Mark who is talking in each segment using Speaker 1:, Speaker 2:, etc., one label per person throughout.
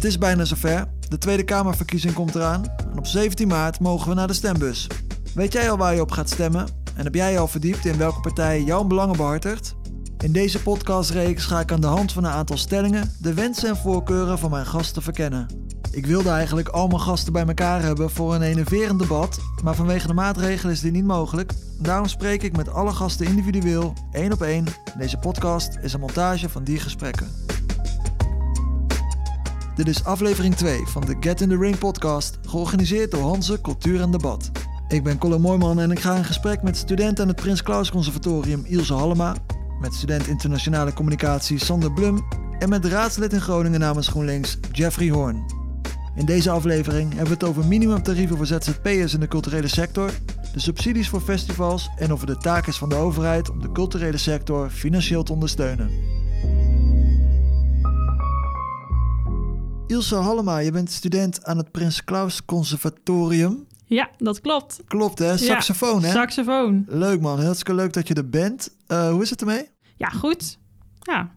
Speaker 1: Het is bijna zover. De Tweede Kamerverkiezing komt eraan. En op 17 maart mogen we naar de stembus. Weet jij al waar je op gaat stemmen? En heb jij je al verdiept in welke partij jouw belangen behartigt? In deze podcastreeks ga ik aan de hand van een aantal stellingen de wensen en voorkeuren van mijn gasten verkennen. Ik wilde eigenlijk al mijn gasten bij elkaar hebben voor een enerverend debat, maar vanwege de maatregelen is dit niet mogelijk. Daarom spreek ik met alle gasten individueel, één op één. Deze podcast is een montage van die gesprekken. Dit is aflevering 2 van de Get in the Ring podcast, georganiseerd door Hanze Cultuur en Debat. Ik ben Colin Mooijman en ik ga in gesprek met student aan het Prins Claus Conservatorium Ilse Hallema, met student internationale communicatie Sander Blum en met raadslid in Groningen namens GroenLinks Jeffrey Hoorn. In deze aflevering hebben we het over minimumtarieven voor ZZP'ers in de culturele sector, de subsidies voor festivals en over de taak is van de overheid om de culturele sector financieel te ondersteunen. Ilse Hallema, je bent student aan het Prins Claus Conservatorium.
Speaker 2: Ja, dat klopt.
Speaker 1: Klopt hè, saxofoon hè?
Speaker 2: Saxofoon.
Speaker 1: Leuk man, hartstikke leuk dat je er bent. Uh, hoe is het ermee?
Speaker 2: Ja, goed. Ja,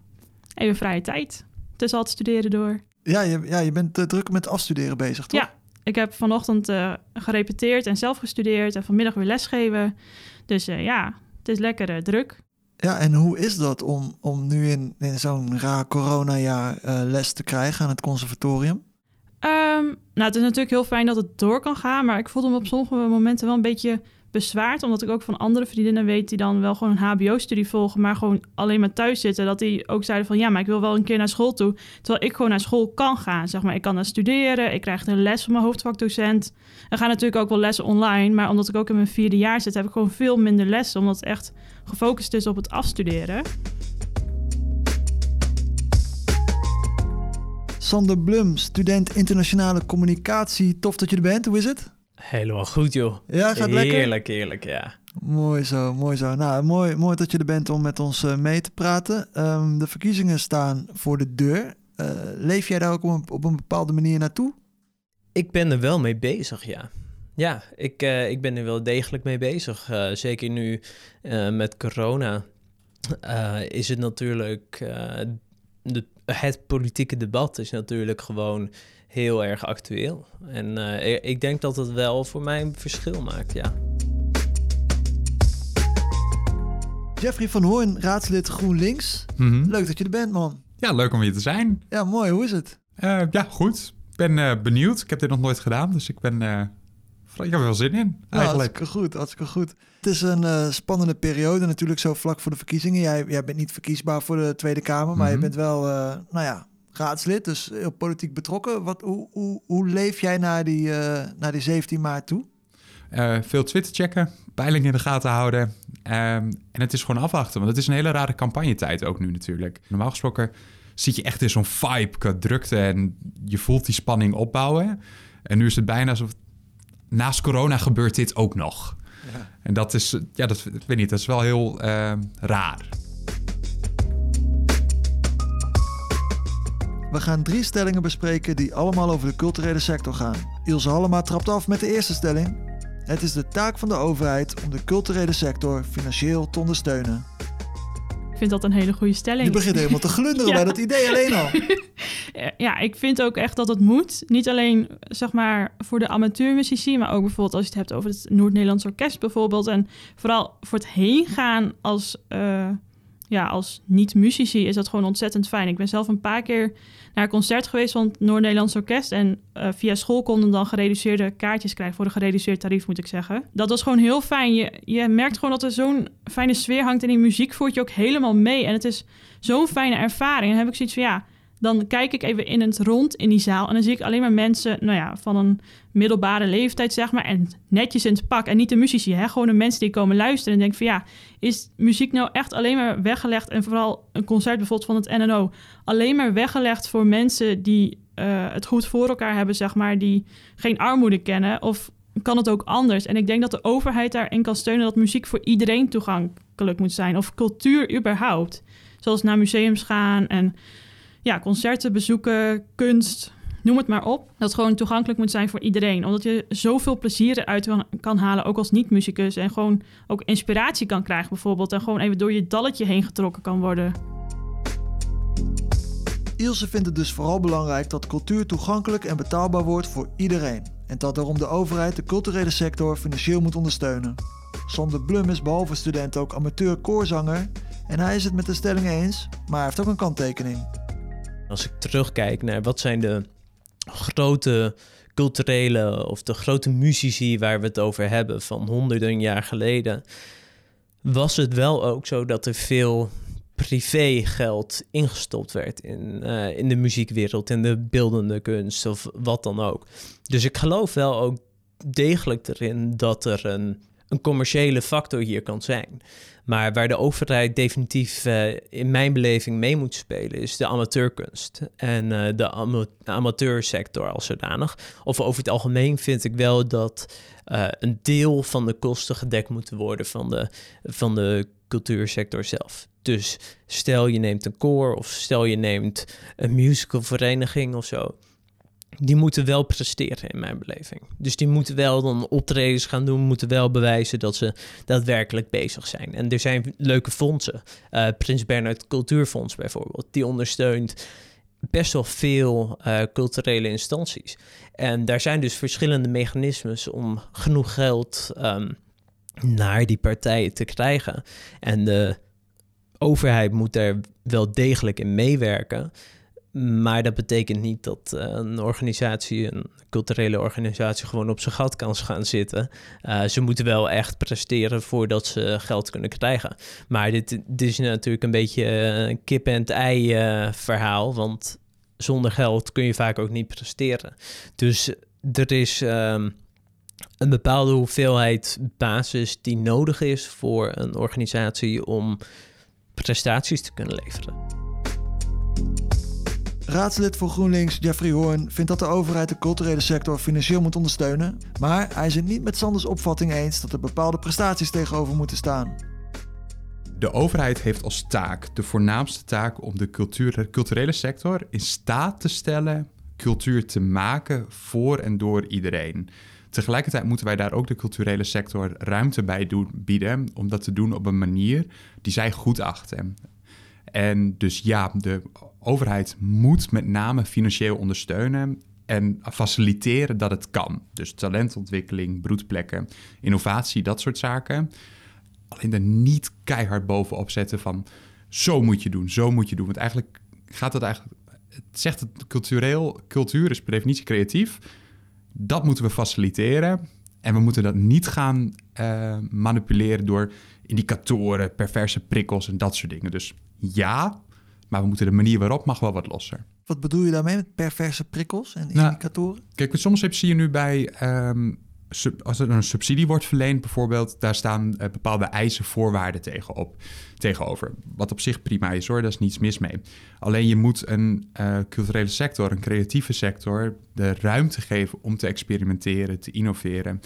Speaker 2: even vrije tijd. Tussen al het studeren door.
Speaker 1: Ja, je, ja, je bent uh, druk met afstuderen bezig, toch?
Speaker 2: Ja, ik heb vanochtend uh, gerepeteerd en zelf gestudeerd en vanmiddag weer lesgeven. Dus ja, het is lekker druk.
Speaker 1: Ja, en hoe is dat om, om nu in, in zo'n raar coronajaar les te krijgen aan het conservatorium?
Speaker 2: Um, nou, het is natuurlijk heel fijn dat het door kan gaan, maar ik voelde me op sommige momenten wel een beetje bezwaard, omdat ik ook van andere vriendinnen weet die dan wel gewoon een HBO-studie volgen, maar gewoon alleen maar thuis zitten. Dat die ook zeiden van ja, maar ik wil wel een keer naar school toe. Terwijl ik gewoon naar school kan gaan. Zeg maar, ik kan naar studeren, ik krijg een les van mijn hoofdvakdocent. Er gaan natuurlijk ook wel lessen online, maar omdat ik ook in mijn vierde jaar zit, heb ik gewoon veel minder lessen, omdat het echt gefocust is op het afstuderen.
Speaker 1: Sander Blum, student internationale communicatie. Tof dat je er bent. Hoe is het?
Speaker 3: Helemaal goed, joh.
Speaker 1: Ja, gaat lekker?
Speaker 3: Heerlijk, heerlijk, ja.
Speaker 1: Mooi zo, mooi zo. Nou, mooi, mooi dat je er bent om met ons uh, mee te praten. Um, de verkiezingen staan voor de deur. Uh, leef jij daar ook op een, op een, bepaalde manier naartoe?
Speaker 3: Ik ben er wel mee bezig, ja. Ja, ik, uh, ik ben er wel degelijk mee bezig. zeker nu met corona is het natuurlijk... de, het politieke debat is natuurlijk gewoon heel erg actueel. En uh, ik denk dat het wel voor mij een verschil maakt, ja.
Speaker 1: Jeffrey van Hoorn, raadslid GroenLinks. Mm -hmm. Leuk dat je er bent, man.
Speaker 4: Ja, leuk om hier te zijn.
Speaker 1: Ja, mooi. Hoe is het?
Speaker 4: Uh, ja, goed. Ik ben uh, benieuwd. Ik heb dit nog nooit gedaan, dus ik ben... ik heb er wel zin in, eigenlijk. Ja,
Speaker 1: hartstikke goed, hartstikke goed. Het is een spannende periode natuurlijk zo vlak voor de verkiezingen. Jij, jij bent niet verkiesbaar voor de Tweede Kamer, maar mm -hmm. je bent wel, nou ja, raadslid, dus heel politiek betrokken. Wat, hoe, hoe, hoe leef jij naar die, uh, naar die 17 maart toe?
Speaker 4: Uh, veel Twitter checken, peilingen in de gaten houden. Um, en het is gewoon afwachten, want het is een hele rare campagnetijd ook nu natuurlijk. Normaal gesproken zit je echt in zo'n vibe qua drukte en je voelt die spanning opbouwen. En nu is het bijna alsof naast corona gebeurt dit ook nog. Ja. En dat is, ja, dat ik weet niet, dat is wel heel uh, raar.
Speaker 1: We gaan drie stellingen bespreken die allemaal over de culturele sector gaan. Ilse Hallema trapt af met de eerste stelling. Het is de taak van de overheid om de culturele sector financieel te ondersteunen.
Speaker 2: Ik vind dat een hele goede stelling.
Speaker 1: Je begint helemaal te glunderen ja. bij dat idee alleen al.
Speaker 2: ja, ik vind ook echt dat het moet. Niet alleen zeg maar voor de amateurmuzici, maar ook bijvoorbeeld als je het hebt over het Noord-Nederlands Orkest bijvoorbeeld. En vooral voor het heen gaan als, uh, ja, als niet-muzici is dat gewoon ontzettend fijn. Ik ben zelf een paar keer naar een concert geweest van het Noord-Nederlands Orkest. En uh, via school konden dan gereduceerde kaartjes krijgen voor een gereduceerd tarief, moet ik zeggen. Dat was gewoon heel fijn. Je, je merkt gewoon dat er zo'n fijne sfeer hangt en die muziek voert je ook helemaal mee. En het is zo'n fijne ervaring. En dan heb ik zoiets van ja dan kijk ik even in het rond in die zaal en dan zie ik alleen maar mensen, nou ja, van een middelbare leeftijd, zeg maar, en netjes in het pak. En niet de muzici, hè, gewoon de mensen die komen luisteren en denken van ja, is muziek nou echt alleen maar weggelegd en vooral een concert bijvoorbeeld van het NNO, alleen maar weggelegd voor mensen die uh, het goed voor elkaar hebben, zeg maar, die geen armoede kennen? Of kan het ook anders? En ik denk dat de overheid daarin kan steunen dat muziek voor iedereen toegankelijk moet zijn, of cultuur überhaupt. Zoals naar museums gaan en ja, concerten bezoeken, kunst, noem het maar op. Dat gewoon toegankelijk moet zijn voor iedereen. Omdat je zoveel plezier eruit kan halen, ook als niet-muzikus. En gewoon ook inspiratie kan krijgen bijvoorbeeld. En gewoon even door je dalletje heen getrokken kan worden.
Speaker 1: Ilse vindt het dus vooral belangrijk dat cultuur toegankelijk en betaalbaar wordt voor iedereen. En dat daarom de overheid de culturele sector financieel moet ondersteunen. Sander Blum is behalve student ook amateur koorzanger en hij is het met de stelling eens, maar hij heeft ook een kanttekening.
Speaker 3: Als ik terugkijk naar wat zijn de grote culturele of de grote muzici waar we het over hebben van honderden jaar geleden, was het wel ook zo dat er veel privé geld ingestopt werd in, uh, in de muziekwereld, in de beeldende kunst of wat dan ook. Dus ik geloof wel ook degelijk erin dat er een, een commerciële factor hier kan zijn. Maar waar de overheid definitief uh, in mijn beleving mee moet spelen, is de amateurkunst en uh, de ama amateursector als zodanig. Of over het algemeen vind ik wel dat uh, een deel van de kosten gedekt moeten worden van de, van de cultuursector zelf. Dus stel je neemt een koor of stel je neemt een musicalvereniging of zo die moeten wel presteren in mijn beleving. Dus die moeten wel dan optredens gaan doen, moeten wel bewijzen dat ze daadwerkelijk bezig zijn. En er zijn leuke fondsen. Uh, Prins Bernhard Cultuurfonds bijvoorbeeld, die ondersteunt best wel veel uh, culturele instanties. En daar zijn dus verschillende mechanismes om genoeg geld um, naar die partijen te krijgen. En de overheid moet daar wel degelijk in meewerken. Maar dat betekent niet dat uh, een organisatie, een culturele organisatie, gewoon op zijn gat kan gaan zitten. Uh, ze moeten wel echt presteren voordat ze geld kunnen krijgen. Maar dit, dit is natuurlijk een beetje een kip-en-ei uh, verhaal. Want zonder geld kun je vaak ook niet presteren. Dus er is um, een bepaalde hoeveelheid basis die nodig is voor een organisatie om prestaties te kunnen leveren.
Speaker 1: Raadslid voor GroenLinks Jeffrey Hoorn vindt dat de overheid de culturele sector financieel moet ondersteunen, maar hij is het niet met Sanders opvatting eens dat er bepaalde prestaties tegenover moeten staan.
Speaker 4: De overheid heeft als taak de voornaamste taak om de culturele sector in staat te stellen cultuur te maken voor en door iedereen. Tegelijkertijd moeten wij daar ook de culturele sector ruimte bij doen, bieden om dat te doen op een manier die zij goed achten. En dus ja, de overheid moet met name financieel ondersteunen en faciliteren dat het kan. Dus talentontwikkeling, broedplekken, innovatie, dat soort zaken. Alleen er niet keihard bovenop zetten van zo moet je doen, zo moet je doen. Want eigenlijk gaat het eigenlijk, het zegt het cultureel, cultuur is per definitie creatief. Dat moeten we faciliteren. En we moeten dat niet gaan uh, manipuleren door indicatoren, perverse prikkels en dat soort dingen. Dus ja, maar we moeten de manier waarop mag wel wat losser.
Speaker 1: Wat bedoel je daarmee met perverse prikkels en nou, indicatoren?
Speaker 4: Kijk, soms zie je nu bij, um, als er een subsidie wordt verleend bijvoorbeeld, daar staan uh, bepaalde eisen, voorwaarden tegenop, tegenover. Wat op zich prima is hoor, daar is niets mis mee. Alleen je moet een uh, culturele sector, een creatieve sector, de ruimte geven om te experimenteren, te innoveren.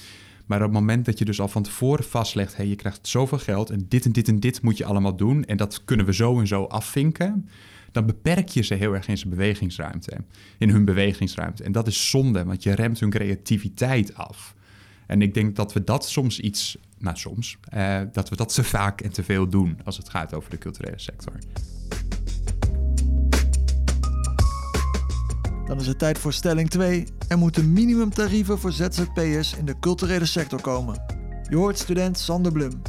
Speaker 4: Maar op het moment dat je dus al van tevoren vastlegt, hey, je krijgt zoveel geld en dit en dit en dit moet je allemaal doen en dat kunnen we zo en zo afvinken, dan beperk je ze heel erg in zijn bewegingsruimte, in hun bewegingsruimte. En dat is zonde, want je remt hun creativiteit af. En ik denk dat we dat soms iets, nou soms, uh, dat we dat te vaak en te veel doen als het gaat over de culturele sector.
Speaker 1: Dan is het tijd voor stelling 2. Er moeten minimumtarieven voor ZZP'ers in de culturele sector komen. Je hoort student Sander Blum.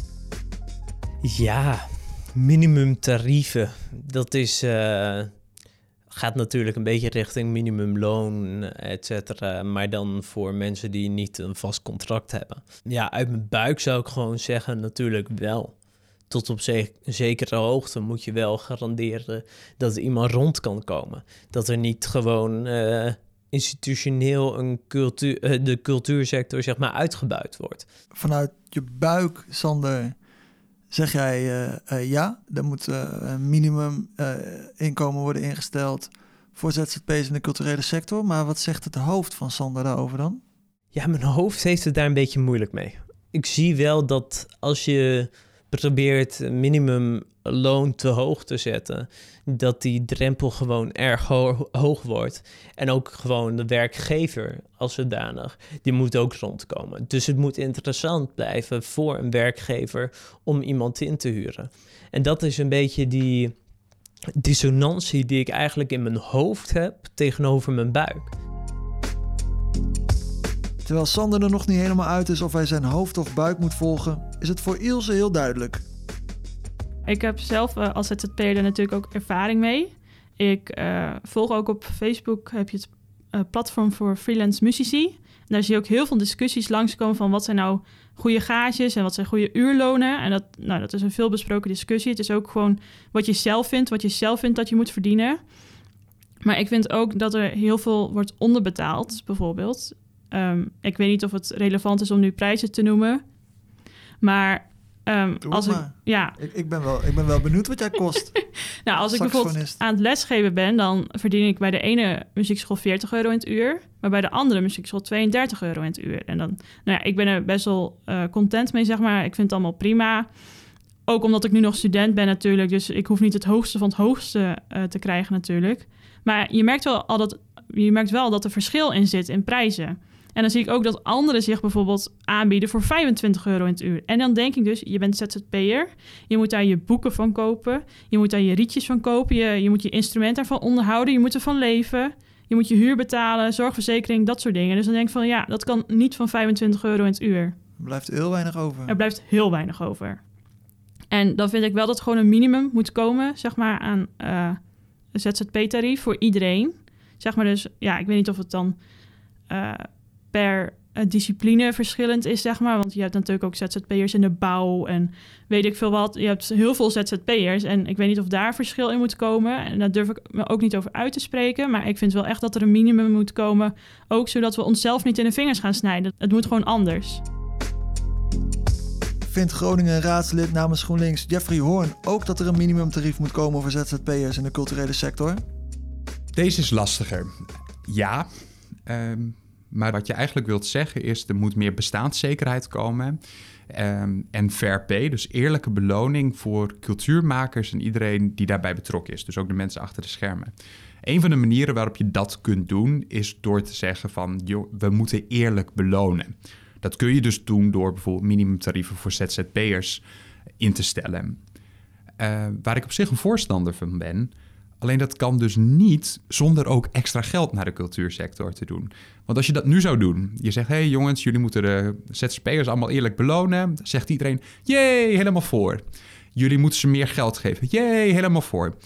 Speaker 3: Ja, minimumtarieven. Dat is, uh, gaat natuurlijk een beetje richting minimumloon, et cetera. Maar dan voor mensen die niet een vast contract hebben. Ja, uit mijn buik zou ik gewoon zeggen natuurlijk wel tot op zekere hoogte moet je wel garanderen dat iemand rond kan komen. Dat er niet gewoon uh, institutioneel een cultuur, uh, de cultuursector zeg maar uitgebuit wordt.
Speaker 1: Vanuit je buik, Sander, zeg jij uh, ja, er moet een minimum inkomen worden ingesteld voor ZZP's in de culturele sector. Maar wat zegt het hoofd van Sander daarover dan?
Speaker 3: Ja, mijn hoofd heeft het daar een beetje moeilijk mee. Ik zie wel dat als je probeert minimumloon te hoog te zetten, dat die drempel gewoon erg hoog wordt. En ook gewoon de werkgever als zodanig, die moet ook rondkomen. Dus het moet interessant blijven voor een werkgever om iemand in te huren. En dat is een beetje die, dissonantie die ik eigenlijk in mijn hoofd heb tegenover mijn buik.
Speaker 1: Terwijl Sander er nog niet helemaal uit is of hij zijn hoofd of buik moet volgen, is het voor Ilse heel duidelijk.
Speaker 2: Ik heb zelf uh, als ZZP'er er natuurlijk ook ervaring mee. Ik uh, volg ook op Facebook, heb je het uh, platform voor freelance muzici. Daar zie je ook heel veel discussies langskomen van wat zijn nou goede gages en wat zijn goede uurlonen. En dat, nou, dat is een veelbesproken discussie. Het is ook gewoon wat je zelf vindt, wat je zelf vindt dat je moet verdienen. Maar ik vind ook dat er heel veel wordt onderbetaald, bijvoorbeeld. Um, ik weet niet of het relevant is om nu prijzen te noemen. Maar Um, als ik, ja.
Speaker 1: Ik, ik, ben wel, ik ben wel benieuwd wat jij kost.
Speaker 2: nou, als ik bijvoorbeeld aan het lesgeven ben, dan verdien ik bij de ene muziekschool 40 euro in het uur, maar bij de andere muziekschool 32 euro in het uur. En dan, nou ja, ik ben er best wel uh, content mee, zeg maar. Ik vind het allemaal prima. Ook omdat ik nu nog student ben natuurlijk, dus ik hoef niet het hoogste van het hoogste uh, te krijgen natuurlijk. Maar je merkt wel al dat je merkt wel dat er verschil in zit in prijzen. En dan zie ik ook dat anderen zich bijvoorbeeld aanbieden voor 25 euro in het uur. En dan denk ik dus, je bent ZZP'er. Je moet daar je boeken van kopen. Je moet daar je rietjes van kopen. Je, je moet je instrument ervan onderhouden. Je moet ervan leven. Je moet je huur betalen, zorgverzekering, dat soort dingen. Dus dan denk ik van, ja, dat kan niet van 25 euro in het uur. Er
Speaker 1: blijft heel weinig over.
Speaker 2: Er blijft heel weinig over. En dan vind ik wel dat er gewoon een minimum moet komen, zeg maar, aan uh, een ZZP-tarief voor iedereen. Zeg maar dus, ja, ik weet niet of het dan... Uh, per uh, discipline verschillend is, zeg maar. Want je hebt natuurlijk ook ZZP'ers in de bouw en weet ik veel wat. Je hebt heel veel ZZP'ers en ik weet niet of daar verschil in moet komen. En daar durf ik me ook niet over uit te spreken. Maar ik vind wel echt dat er een minimum moet komen. Ook zodat we onszelf niet in de vingers gaan snijden. Het moet gewoon anders.
Speaker 1: Vindt Groningen raadslid namens GroenLinks Jeffrey Hoorn ook dat er een minimumtarief moet komen voor ZZP'ers in de culturele sector?
Speaker 4: Deze is lastiger. Ja, um, maar wat je eigenlijk wilt zeggen is, er moet meer bestaanszekerheid komen. Um, en fair pay, dus eerlijke beloning voor cultuurmakers en iedereen die daarbij betrokken is. Dus ook de mensen achter de schermen. Een van de manieren waarop je dat kunt doen, is door te zeggen van, we moeten eerlijk belonen. Dat kun je dus doen door bijvoorbeeld minimumtarieven voor ZZP'ers in te stellen. Uh, waar ik op zich een voorstander van ben, Alleen dat kan dus niet zonder ook extra geld naar de cultuursector te doen. Want als je dat nu zou doen, je zegt: hé hey jongens, jullie moeten de ZZP'ers allemaal eerlijk belonen. Dan zegt iedereen: jee, helemaal voor. Jullie moeten ze meer geld geven. Jee, helemaal voor.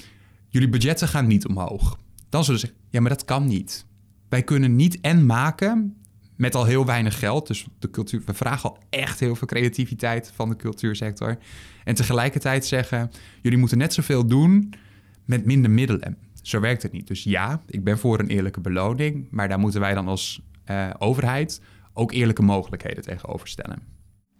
Speaker 4: Jullie budgetten gaan niet omhoog. Dan zullen ze zeggen: ja, maar dat kan niet. Wij kunnen niet en maken met al heel weinig geld. Dus de cultuur, we vragen al echt heel veel creativiteit van de cultuursector. En tegelijkertijd zeggen: jullie moeten net zoveel doen met minder middelen. Zo werkt het niet. Dus ja, ik ben voor een eerlijke beloning, maar daar moeten wij dan als uh, overheid ook eerlijke mogelijkheden tegenover stellen.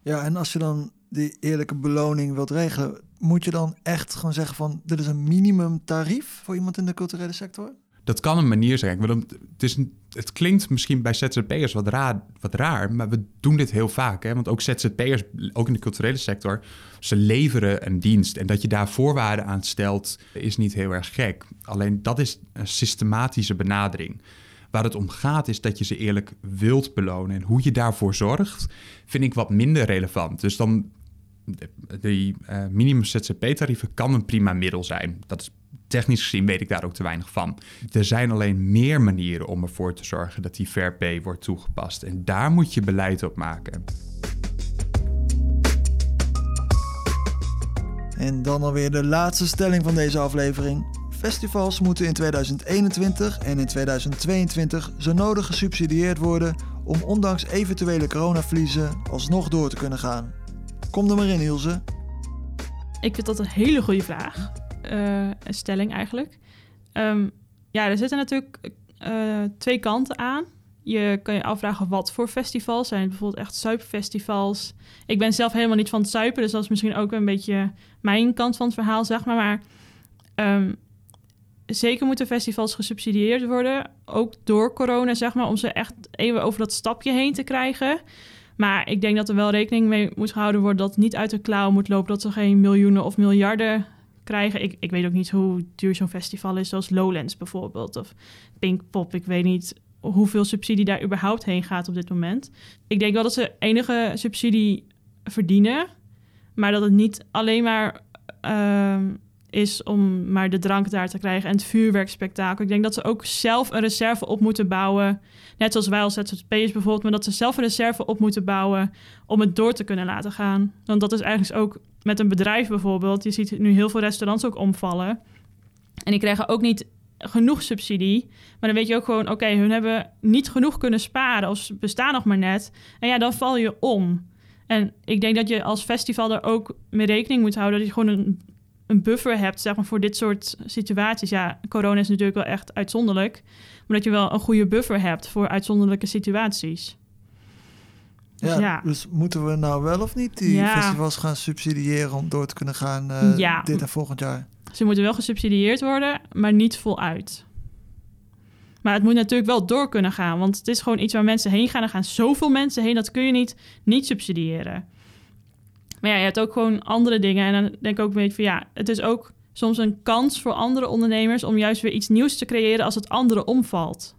Speaker 1: Ja, en als je dan die eerlijke beloning wilt regelen, moet je dan echt gewoon zeggen van dit is een minimumtarief voor iemand in de culturele sector?
Speaker 4: Dat kan een manier zijn. Ik het, is, het klinkt misschien bij ZZP'ers wat raar, wat raar, maar we doen dit heel vaak. Hè? Want ook ZZP'ers, ook in de culturele sector, ze leveren een dienst. En dat je daar voorwaarden aan stelt, is niet heel erg gek. Alleen dat is een systematische benadering. Waar het om gaat is dat je ze eerlijk wilt belonen. En hoe je daarvoor zorgt, vind ik wat minder relevant. Dus dan, die uh, minimum ZZP-tarieven kan een prima middel zijn. Dat is technisch gezien weet ik daar ook te weinig van. Er zijn alleen meer manieren om ervoor te zorgen dat die fair pay wordt toegepast. En daar moet je beleid op maken.
Speaker 1: En dan alweer de laatste stelling van deze aflevering. Festivals moeten in 2021 en in 2022 zo nodig gesubsidieerd worden om ondanks eventuele coronaverliezen alsnog door te kunnen gaan. Kom er maar in, Ilse.
Speaker 2: Ik vind dat een hele goede vraag. Uh, stelling eigenlijk. Um, ja, er zitten natuurlijk uh, twee kanten aan. Je kan je afvragen wat voor festivals zijn. Bijvoorbeeld echt suipfestivals. Ik ben zelf helemaal niet van het suipen, dus dat is misschien ook een beetje mijn kant van het verhaal, zeg maar. Maar um, zeker moeten festivals gesubsidieerd worden, ook door corona, zeg maar, om ze echt even over dat stapje heen te krijgen. Maar ik denk dat er wel rekening mee moet gehouden worden dat het niet uit de klauw moet lopen, dat ze geen miljoenen of miljarden krijgen. Ik, ik weet ook niet hoe duur zo'n festival is, zoals Lowlands bijvoorbeeld, of Pinkpop. Ik weet niet hoeveel subsidie daar überhaupt heen gaat op dit moment. Ik denk wel dat ze enige subsidie verdienen, maar dat het niet alleen maar uh, is om maar de drank daar te krijgen en het vuurwerkspektakel. Ik denk dat ze ook zelf een reserve op moeten bouwen. Net zoals wij als ZZP'ers bijvoorbeeld, maar dat ze zelf een reserve op moeten bouwen om het door te kunnen laten gaan. Want dat is eigenlijk ook met een bedrijf bijvoorbeeld. Je ziet nu heel veel restaurants ook omvallen. En die krijgen ook niet genoeg subsidie. Maar dan weet je ook gewoon, oké, hun hebben niet genoeg kunnen sparen of ze bestaan nog maar net. En ja, dan val je om. En ik denk dat je als festival er ook mee rekening moet houden dat je gewoon een, een buffer hebt, zeg maar, voor dit soort situaties. Ja, corona is natuurlijk wel echt uitzonderlijk, maar dat je wel een goede buffer hebt voor uitzonderlijke situaties. Dus
Speaker 1: Ja,
Speaker 2: ja.
Speaker 1: Dus moeten we nou wel of niet die
Speaker 2: Ja.
Speaker 1: festivals gaan subsidiëren om door te kunnen gaan eh,
Speaker 2: Ja.
Speaker 1: dit en volgend jaar?
Speaker 2: Ze moeten wel gesubsidieerd worden, maar niet voluit. Maar het moet natuurlijk wel door kunnen gaan, want het is gewoon iets waar mensen heen gaan. Er gaan zoveel mensen heen, dat kun je niet, niet subsidiëren. Maar ja, je hebt ook gewoon andere dingen. En dan denk ik ook een beetje van ja, het is ook soms een kans voor andere ondernemers om juist weer iets nieuws te creëren als het andere omvalt.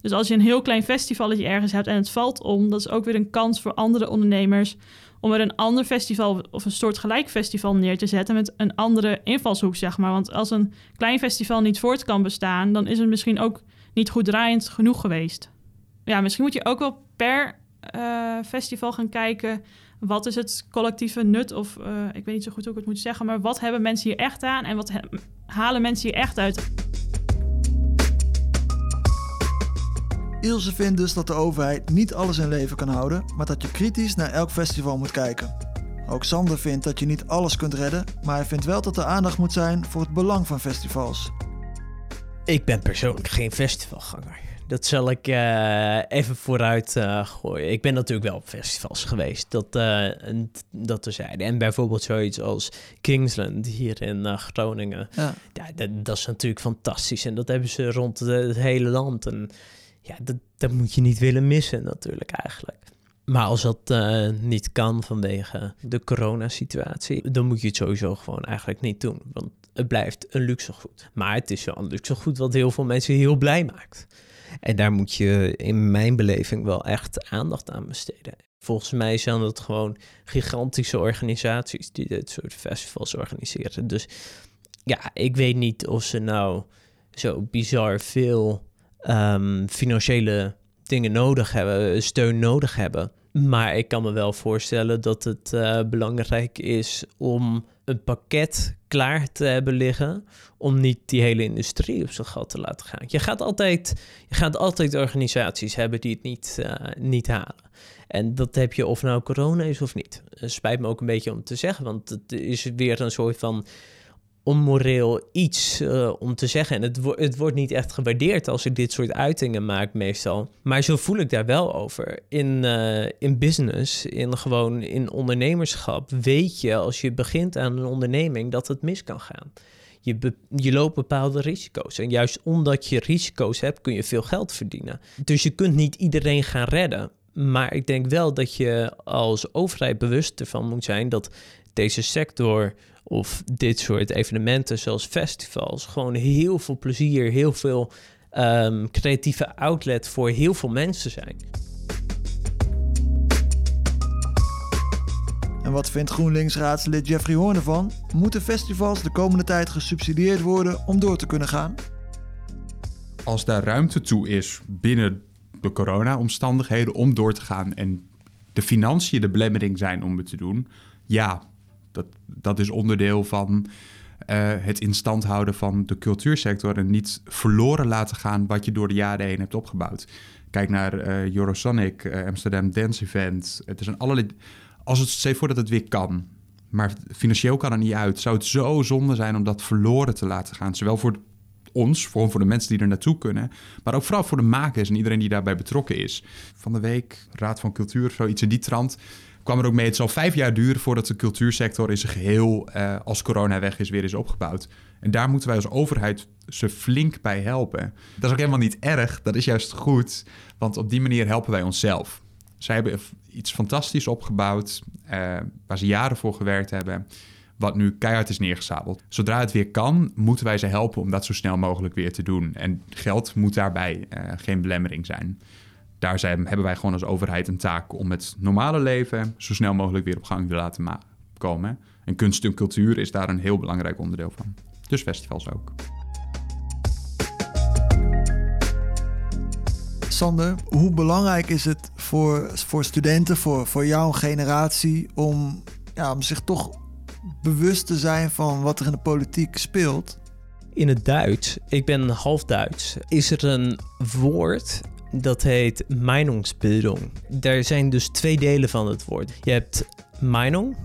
Speaker 2: Dus als je een heel klein festivalletje ergens hebt en het valt om, dat is ook weer een kans voor andere ondernemers om er een ander festival of een soort gelijk festival neer te zetten met een andere invalshoek, zeg maar. Want als een klein festival niet voort kan bestaan, dan is het misschien ook niet goed draaiend genoeg geweest. Ja, misschien moet je ook wel per eh, festival gaan kijken. Wat is het collectieve nut? Of eh, ik weet niet zo goed hoe ik het moet zeggen, maar wat hebben mensen hier echt aan en wat halen mensen hier echt uit?
Speaker 1: Ilse vindt dus dat de overheid niet alles in leven kan houden, maar dat je kritisch naar elk festival moet kijken. Ook Sander vindt dat je niet alles kunt redden, maar hij vindt wel dat er aandacht moet zijn voor het belang van festivals.
Speaker 3: Ik ben persoonlijk geen festivalganger. Dat zal ik eh, even vooruit eh, gooien. Ik ben natuurlijk wel op festivals geweest, dat, eh, en dat terzijde. En bijvoorbeeld zoiets als Kingsland hier in Groningen.
Speaker 1: Ja.
Speaker 3: Ja, dat, dat is natuurlijk fantastisch. En dat hebben ze rond de- het hele land. En ja, dat, dat moet je niet willen missen natuurlijk eigenlijk. Maar als dat niet kan vanwege de coronasituatie, dan moet je het sowieso gewoon eigenlijk niet doen. Want het blijft een luxegoed. Maar het is wel een luxegoed wat heel veel mensen heel blij maakt. En daar moet je in mijn beleving wel echt aandacht aan besteden. Volgens mij zijn dat gewoon gigantische organisaties die dit soort festivals organiseren. Dus ja, ik weet niet of ze nou zo bizar veel ehm, financiële dingen nodig hebben, steun nodig hebben. Maar ik kan me wel voorstellen dat het eh, belangrijk is om een pakket klaar te hebben liggen om niet die hele industrie op zijn gat te laten gaan. Je gaat altijd, je gaat altijd organisaties hebben die het niet, eh, niet halen. En dat heb je of nou corona is of niet. Het spijt me ook een beetje om te zeggen, want het is weer een soort van onmoreel iets eh, om te zeggen. En het, het wordt niet echt gewaardeerd als ik dit soort uitingen maak meestal. Maar zo voel ik daar wel over. In, eh, in business, in gewoon in ondernemerschap, weet je als je begint aan een onderneming dat het mis kan gaan. Je, je loopt bepaalde risico's. En juist omdat je risico's hebt, kun je veel geld verdienen. Dus je kunt niet iedereen gaan redden. Maar ik denk wel dat je als overheid bewust ervan moet zijn dat deze sector of dit soort evenementen zoals festivals gewoon heel veel plezier, heel veel ehm, creatieve outlet voor heel veel mensen zijn.
Speaker 1: En wat vindt GroenLinks-raadslid Jeffrey Hoorn ervan? Moeten festivals de komende tijd gesubsidieerd worden om door te kunnen gaan?
Speaker 4: Als daar ruimte toe is binnen de corona-omstandigheden om door te gaan en de financiën de belemmering zijn om het te doen, ja, dat, dat is onderdeel van eh, het in stand houden van de cultuursector en niet verloren laten gaan wat je door de jaren heen hebt opgebouwd. Kijk naar eh, Eurosonic, eh, Amsterdam Dance Event. Het is een allerlei. Als het stel je voor dat het weer kan, maar financieel kan het niet uit, zou het zo zonde zijn om dat verloren te laten gaan. Zowel voor ons, voor, voor de mensen die er naartoe kunnen, maar ook vooral voor de makers en iedereen die daarbij betrokken is. Van de week, Raad van Cultuur, zoiets in die trant, kwam er ook mee. Het zal vijf jaar duren voordat de cultuursector in zijn geheel, eh, als corona weg is, weer is opgebouwd. En daar moeten wij als overheid ze flink bij helpen. Dat is ook helemaal niet erg, dat is juist goed, want op die manier helpen wij onszelf. Zij hebben iets fantastisch opgebouwd, eh, waar ze jaren voor gewerkt hebben, wat nu keihard is neergezabeld. Zodra het weer kan, moeten wij ze helpen om dat zo snel mogelijk weer te doen. En geld moet daarbij eh, geen belemmering zijn. Daar zijn, hebben wij gewoon als overheid een taak om het normale leven zo snel mogelijk weer op gang te laten komen. En kunst en cultuur is daar een heel belangrijk onderdeel van. Dus festivals ook.
Speaker 1: Sander, hoe belangrijk is het voor, voor studenten, voor, voor jouw generatie, om, ja, om zich toch bewust te zijn van wat er in de politiek speelt?
Speaker 3: In het Duits, ik ben half Duits, is er een woord dat heet Meinungsbildung. Er zijn dus twee delen van het woord. Je hebt Meinung,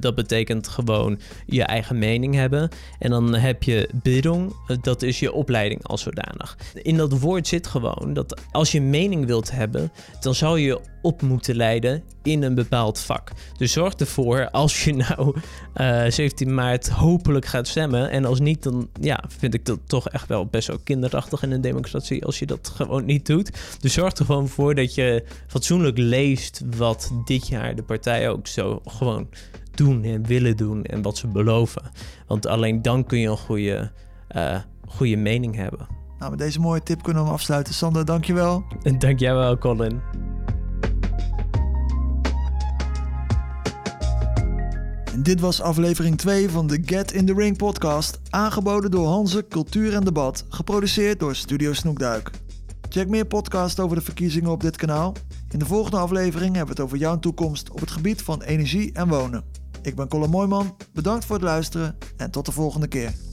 Speaker 3: dat betekent gewoon je eigen mening hebben. En dan heb je Bildung, eh, dat is je opleiding als zodanig. In dat woord zit gewoon dat als je mening wilt hebben, dan zou je op moeten leiden in een bepaald vak. Dus zorg ervoor, als je nou uh, eh, 17 maart hopelijk gaat stemmen. En als niet, dan ja, vind ik dat toch echt wel best wel kinderachtig in een democratie als je dat gewoon niet doet. Dus zorg er gewoon voor dat je fatsoenlijk leest wat dit jaar de partijen ook zo gewoon doen en willen doen en wat ze beloven. Want alleen dan kun je een goede, uh, goede mening hebben.
Speaker 1: Nou, met deze mooie tip kunnen we hem afsluiten. Sander, dankjewel.
Speaker 3: En dank jij wel, Colin.
Speaker 1: En dit was aflevering 2 van de Get in the Ring podcast, aangeboden door Hanze Cultuur en Debat, geproduceerd door Studio Snoekduik. Check meer podcasts over de verkiezingen op dit kanaal. In de volgende aflevering hebben we het over jouw toekomst op het gebied van energie en wonen. Ik ben Colin Mooijman, bedankt voor het luisteren en tot de volgende keer.